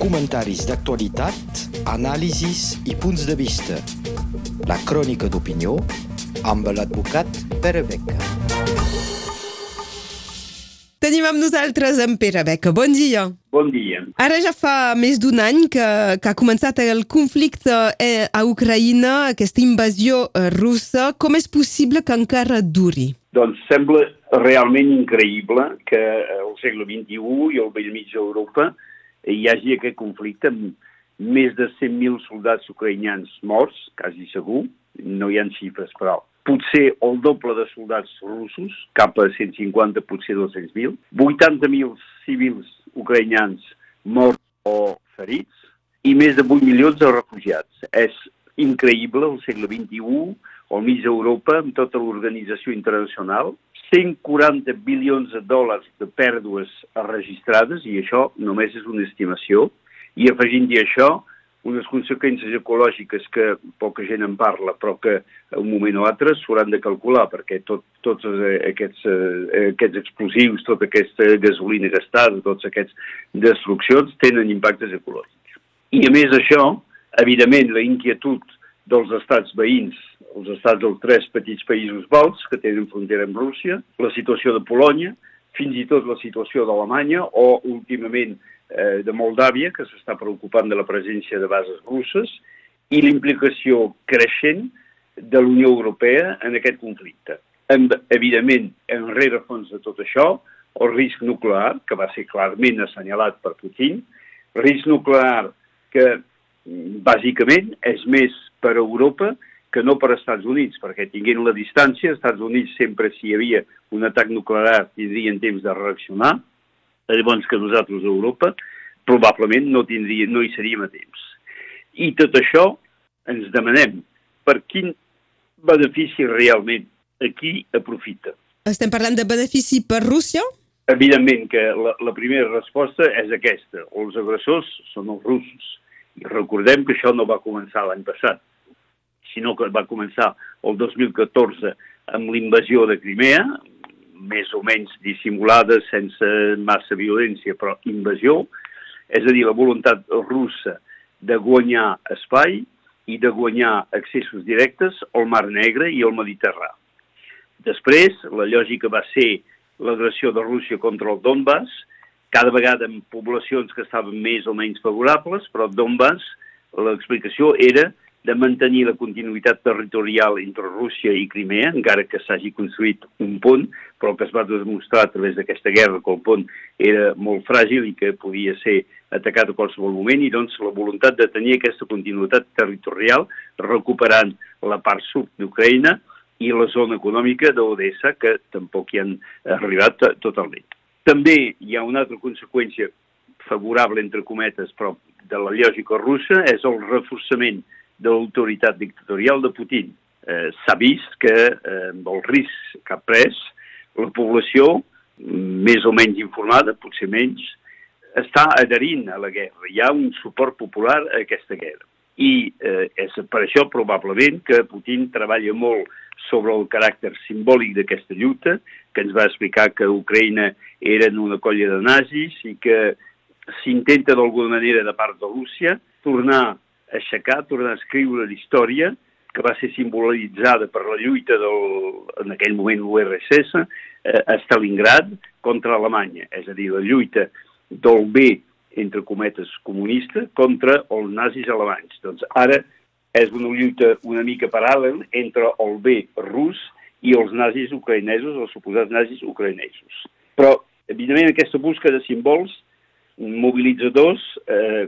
comentaris d'actualitat, anàlisis i punts de vista. La crònica d'opinió amb l'advocat Pere Beca. Tenim amb nosaltres en Pere Beca. Bon dia. Bon dia. Ara ja fa més d'un any que, que ha començat el conflicte eh, a Ucraïna, aquesta invasió eh, russa. Com és possible que encara duri? Doncs sembla realment increïble que al segle XXI i al vell mig d'Europa hi hagi aquest conflicte amb més de 100.000 soldats ucraïnians morts, quasi segur, no hi ha xifres, però potser el doble de soldats russos, cap a 150, potser 200.000, 80.000 civils ucraïnans morts o ferits i més de 8 milions de refugiats. És increïble el segle XXI, al mig d'Europa, amb tota l'organització internacional, 140 bilions de dòlars de pèrdues registrades, i això només és una estimació, i afegint-hi això, unes conseqüències ecològiques que poca gent en parla, però que un moment o altre s'hauran de calcular, perquè tot, tots aquests, eh, aquests explosius, tota aquesta gasolina gastada, tots aquests destruccions tenen impactes ecològics. I a més això, evidentment, la inquietud dels estats veïns, els estats dels tres petits països balts que tenen frontera amb Rússia, la situació de Polònia, fins i tot la situació d'Alemanya o, últimament, eh, de Moldàvia, que s'està preocupant de la presència de bases russes, i l'implicació creixent de la Unió Europea en aquest conflicte. Amb, evidentment, en rerefons de tot això, el risc nuclear, que va ser clarament assenyalat per Putin, risc nuclear que, bàsicament, és més per Europa que no per Estats Units, perquè tinguent la distància, Estats Units sempre si hi havia un atac nuclear tindrien temps de reaccionar, llavors que nosaltres a Europa probablement no, tindria, no hi seríem a temps. I tot això ens demanem per quin benefici realment aquí aprofita. Estem parlant de benefici per Rússia? Evidentment que la, la primera resposta és aquesta. Els agressors són els russos. I recordem que això no va començar l'any passat, sinó que va començar el 2014 amb l'invasió de Crimea, més o menys dissimulada, sense massa violència, però invasió, és a dir, la voluntat russa de guanyar espai i de guanyar accessos directes al Mar Negre i al Mediterrà. Després, la lògica va ser l'agressió de Rússia contra el Donbass, cada vegada amb poblacions que estaven més o menys favorables, però Donbass, l'explicació era de mantenir la continuïtat territorial entre Rússia i Crimea, encara que s'hagi construït un pont, però que es va demostrar a través d'aquesta guerra que el pont era molt fràgil i que podia ser atacat a qualsevol moment, i doncs la voluntat de tenir aquesta continuïtat territorial recuperant la part sud d'Ucraïna i la zona econòmica d'Odessa, que tampoc hi han arribat totalment. També hi ha una altra conseqüència favorable, entre cometes, però de la lògica russa, és el reforçament de l'autoritat dictatorial de Putin. Eh, S'ha vist que eh, amb el risc que ha pres, la població, més o menys informada, potser menys, està adherint a la guerra. Hi ha un suport popular a aquesta guerra. I eh, és per això probablement que Putin treballa molt sobre el caràcter simbòlic d'aquesta lluita, que ens va explicar que Ucraïna eren una colla de nazis i que s'intenta d'alguna manera de part de Rússia tornar aixecar, tornar a escriure la història que va ser simbolitzada per la lluita del, en aquell moment l'URSS eh, a Stalingrad contra Alemanya, és a dir, la lluita del bé, entre cometes, comunista contra els nazis alemanys. Doncs ara és una lluita una mica paral·lel entre el bé rus i els nazis ucraïnesos, els suposats nazis ucraïnesos. Però, evidentment, aquesta busca de símbols mobilitzadors eh,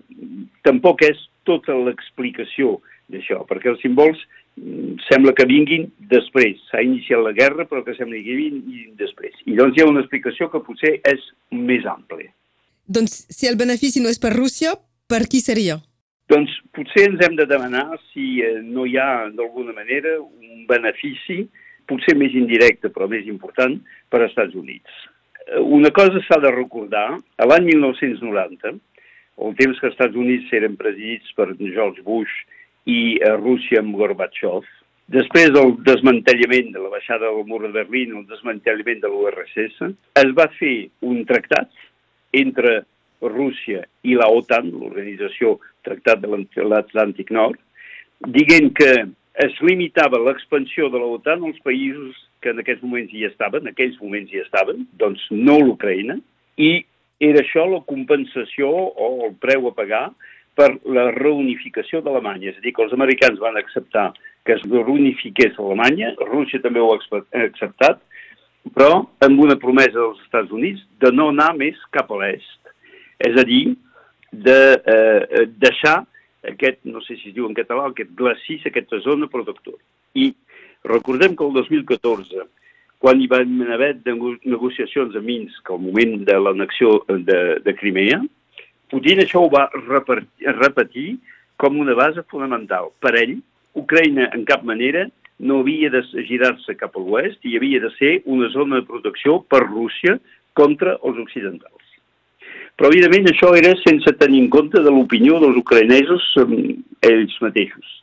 tampoc és tota l'explicació d'això, perquè els símbols mm, sembla que vinguin després. S'ha iniciat la guerra, però que sembla que vinguin després. I doncs hi ha una explicació que potser és més àmplia. Doncs si el benefici no és per Rússia, per qui seria? Doncs potser ens hem de demanar si eh, no hi ha, d'alguna manera, un benefici, potser més indirecte, però més important, per als Estats Units. Eh, una cosa s'ha de recordar, l'any 1990, el temps que els Estats Units eren presidits per George Bush i a Rússia amb Gorbachev, després del desmantellament de la baixada del mur de Berlín, el desmantellament de l'URSS, es va fer un tractat entre Rússia i la OTAN, l'Organització Tractat de l'Atlàntic Nord, dient que es limitava l'expansió de la OTAN als països que en aquests moments hi estaven, en aquells moments hi estaven, doncs no l'Ucraïna, i era això la compensació o el preu a pagar per la reunificació d'Alemanya. És a dir, que els americans van acceptar que es reunifiqués Alemanya, Rússia també ho ha acceptat, però amb una promesa dels Estats Units de no anar més cap a l'est. És a dir, de eh, deixar aquest, no sé si es diu en català, aquest glacís, aquesta zona protectora. I recordem que el 2014, quan hi van haver negociacions a Minsk al moment de l'anexió de, de Crimea, Putin això ho va repetir, repetir com una base fonamental. Per ell, Ucraïna en cap manera no havia de girar-se cap a l'oest i havia de ser una zona de protecció per Rússia contra els occidentals. Però, evidentment, això era sense tenir en compte de l'opinió dels ucraïnesos ells mateixos.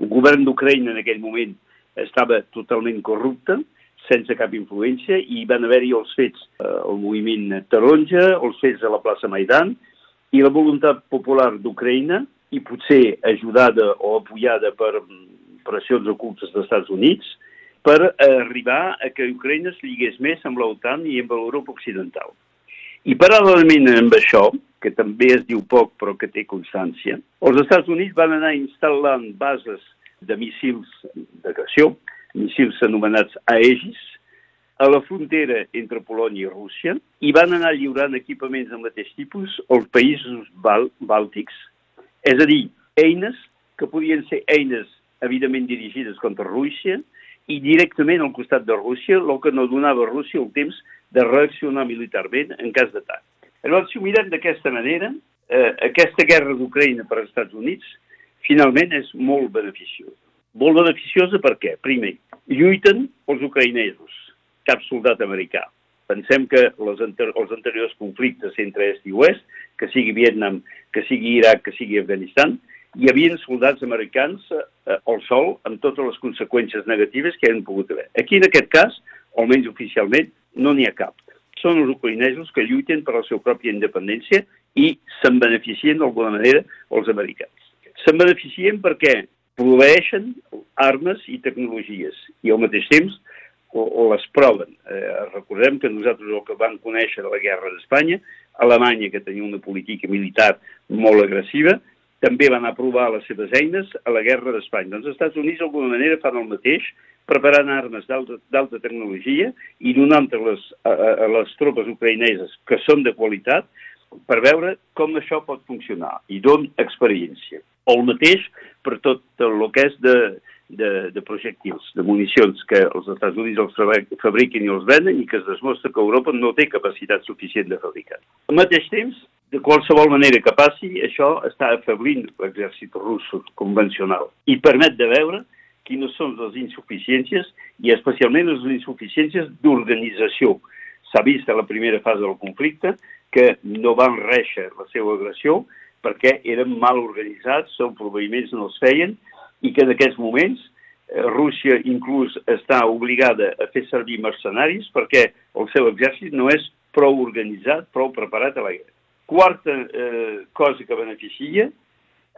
El govern d'Ucraïna en aquell moment estava totalment corrupte, sense cap influència, i van haver-hi els fets, eh, el moviment taronja, els fets de la plaça Maidan, i la voluntat popular d'Ucraïna, i potser ajudada o apoyada per pressions ocultes dels Estats Units, per arribar a que Ucraïna es lligués més amb l'OTAN i amb l'Europa Occidental. I paral·lelament amb això, que també es diu poc però que té constància, els Estats Units van anar instal·lant bases de missils d'agressió, missils anomenats Aegis, a la frontera entre Polònia i Rússia i van anar lliurant equipaments del mateix tipus als països bàl bàltics, és a dir, eines que podien ser eines evidentment dirigides contra Rússia i directament al costat de Rússia, el que no donava a Rússia el temps de reaccionar militarment en cas d'atac. Llavors, si ho mirem d'aquesta manera, eh, aquesta guerra d'Ucraïna per als Estats Units finalment és molt beneficiosa. Molt beneficiosa per què? Primer, lluiten els ucraïnesos, cap soldat americà. Pensem que les anter els anteriors conflictes entre est i oest, que sigui Vietnam, que sigui Iraq, que sigui Afganistan, hi havia soldats americans eh, al sol amb totes les conseqüències negatives que han pogut haver. Aquí, en aquest cas, almenys oficialment, no n'hi ha cap. Són els ucraïnesos que lluiten per la seva pròpia independència i se'n beneficien d'alguna manera els americans. Se'n beneficien perquè proveeixen armes i tecnologies i al mateix temps o, o les proven. Eh, recordem que nosaltres el que vam conèixer de la guerra d'Espanya, Alemanya, que tenia una política militar molt agressiva, també van aprovar les seves eines a la guerra d'Espanya. Doncs els Estats Units d'alguna manera fan el mateix, preparant armes d'alta tecnologia i donant-les a, a, a les tropes ucraïneses que són de qualitat per veure com això pot funcionar i don experiència. O el mateix per tot el que és de, de, de projectils, de municions que els Estats Units els fabriquen i els venen i que es demostra que Europa no té capacitat suficient de fabricar. Al mateix temps, de qualsevol manera que passi, això està afeblint l'exèrcit rus convencional i permet de veure quines són les insuficiències i especialment les insuficiències d'organització. S'ha vist a la primera fase del conflicte que no van reixer la seva agressió perquè eren mal organitzats, els proveïments no els feien i que en aquests moments eh, Rússia inclús està obligada a fer servir mercenaris perquè el seu exèrcit no és prou organitzat, prou preparat a la guerra. Quarta eh, cosa que beneficia,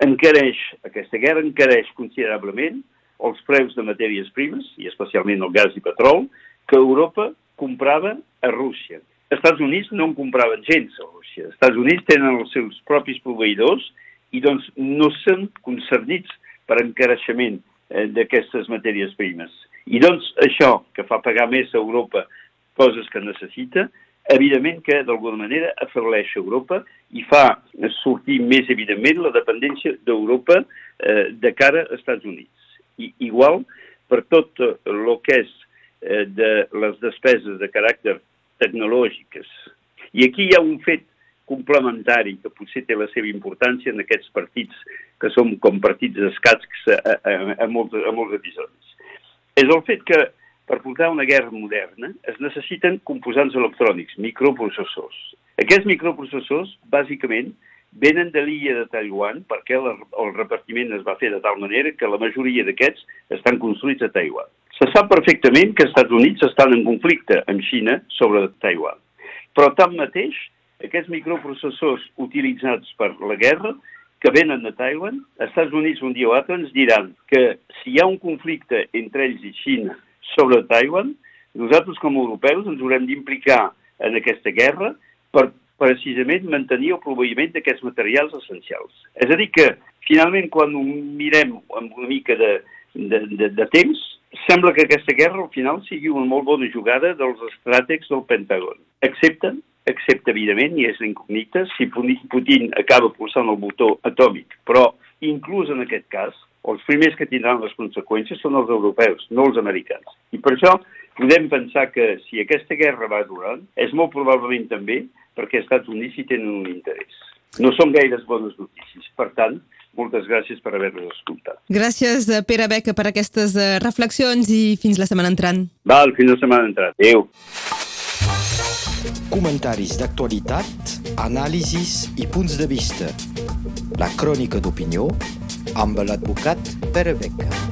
encareix, aquesta guerra encareix considerablement els preus de matèries primes, i especialment el gas i petrol, que Europa comprava a Rússia. Els Estats Units no en compraven gens a Rússia. Els Estats Units tenen els seus propis proveïdors i doncs no són concernits per encareixement eh, d'aquestes matèries primes. I doncs això, que fa pagar més a Europa coses que necessita, evidentment que d'alguna manera afebleix Europa i fa sortir més evidentment la dependència d'Europa eh, de cara als Estats Units. I, igual per tot el que és eh, de les despeses de caràcter tecnològiques. I aquí hi ha un fet complementari que potser té la seva importància en aquests partits que som com partits escacs a, a, a, molts, a molts episodis. És el fet que per portar una guerra moderna es necessiten composants electrònics, microprocessors. Aquests microprocessors, bàsicament, venen de l'illa de Taiwan perquè el repartiment es va fer de tal manera que la majoria d'aquests estan construïts a Taiwan. Se sap perfectament que els Estats Units estan en conflicte amb Xina sobre Taiwan. Però tanmateix, aquests microprocessors utilitzats per la guerra que venen de Taiwan, els Estats Units un dia o altre ens diran que si hi ha un conflicte entre ells i Xina sobre Taiwan, nosaltres com a europeus ens haurem d'implicar en aquesta guerra per precisament mantenir el proveïment d'aquests materials essencials. És a dir que, finalment, quan ho mirem amb una mica de, de, de, de temps, sembla que aquesta guerra al final sigui una molt bona jugada dels estratègics del Pentàgon. Accepten excepte, evidentment, i és incògnita, si Putin acaba pulsant el botó atòmic. Però, inclús en aquest cas, els primers que tindran les conseqüències són els europeus, no els americans. I per això podem pensar que si aquesta guerra va durant, és molt probablement també perquè els Estats Units hi tenen un interès. No són gaires bones notícies. Per tant, moltes gràcies per haver-nos escoltat. Gràcies, eh, Pere Beca, per aquestes eh, reflexions i fins la setmana entrant. Val, fins la setmana entrant. Adéu. Comentaris d'actualitat, anàlisis i punts de vista. La crònica d'opinió amb l'advocat Pere Beca.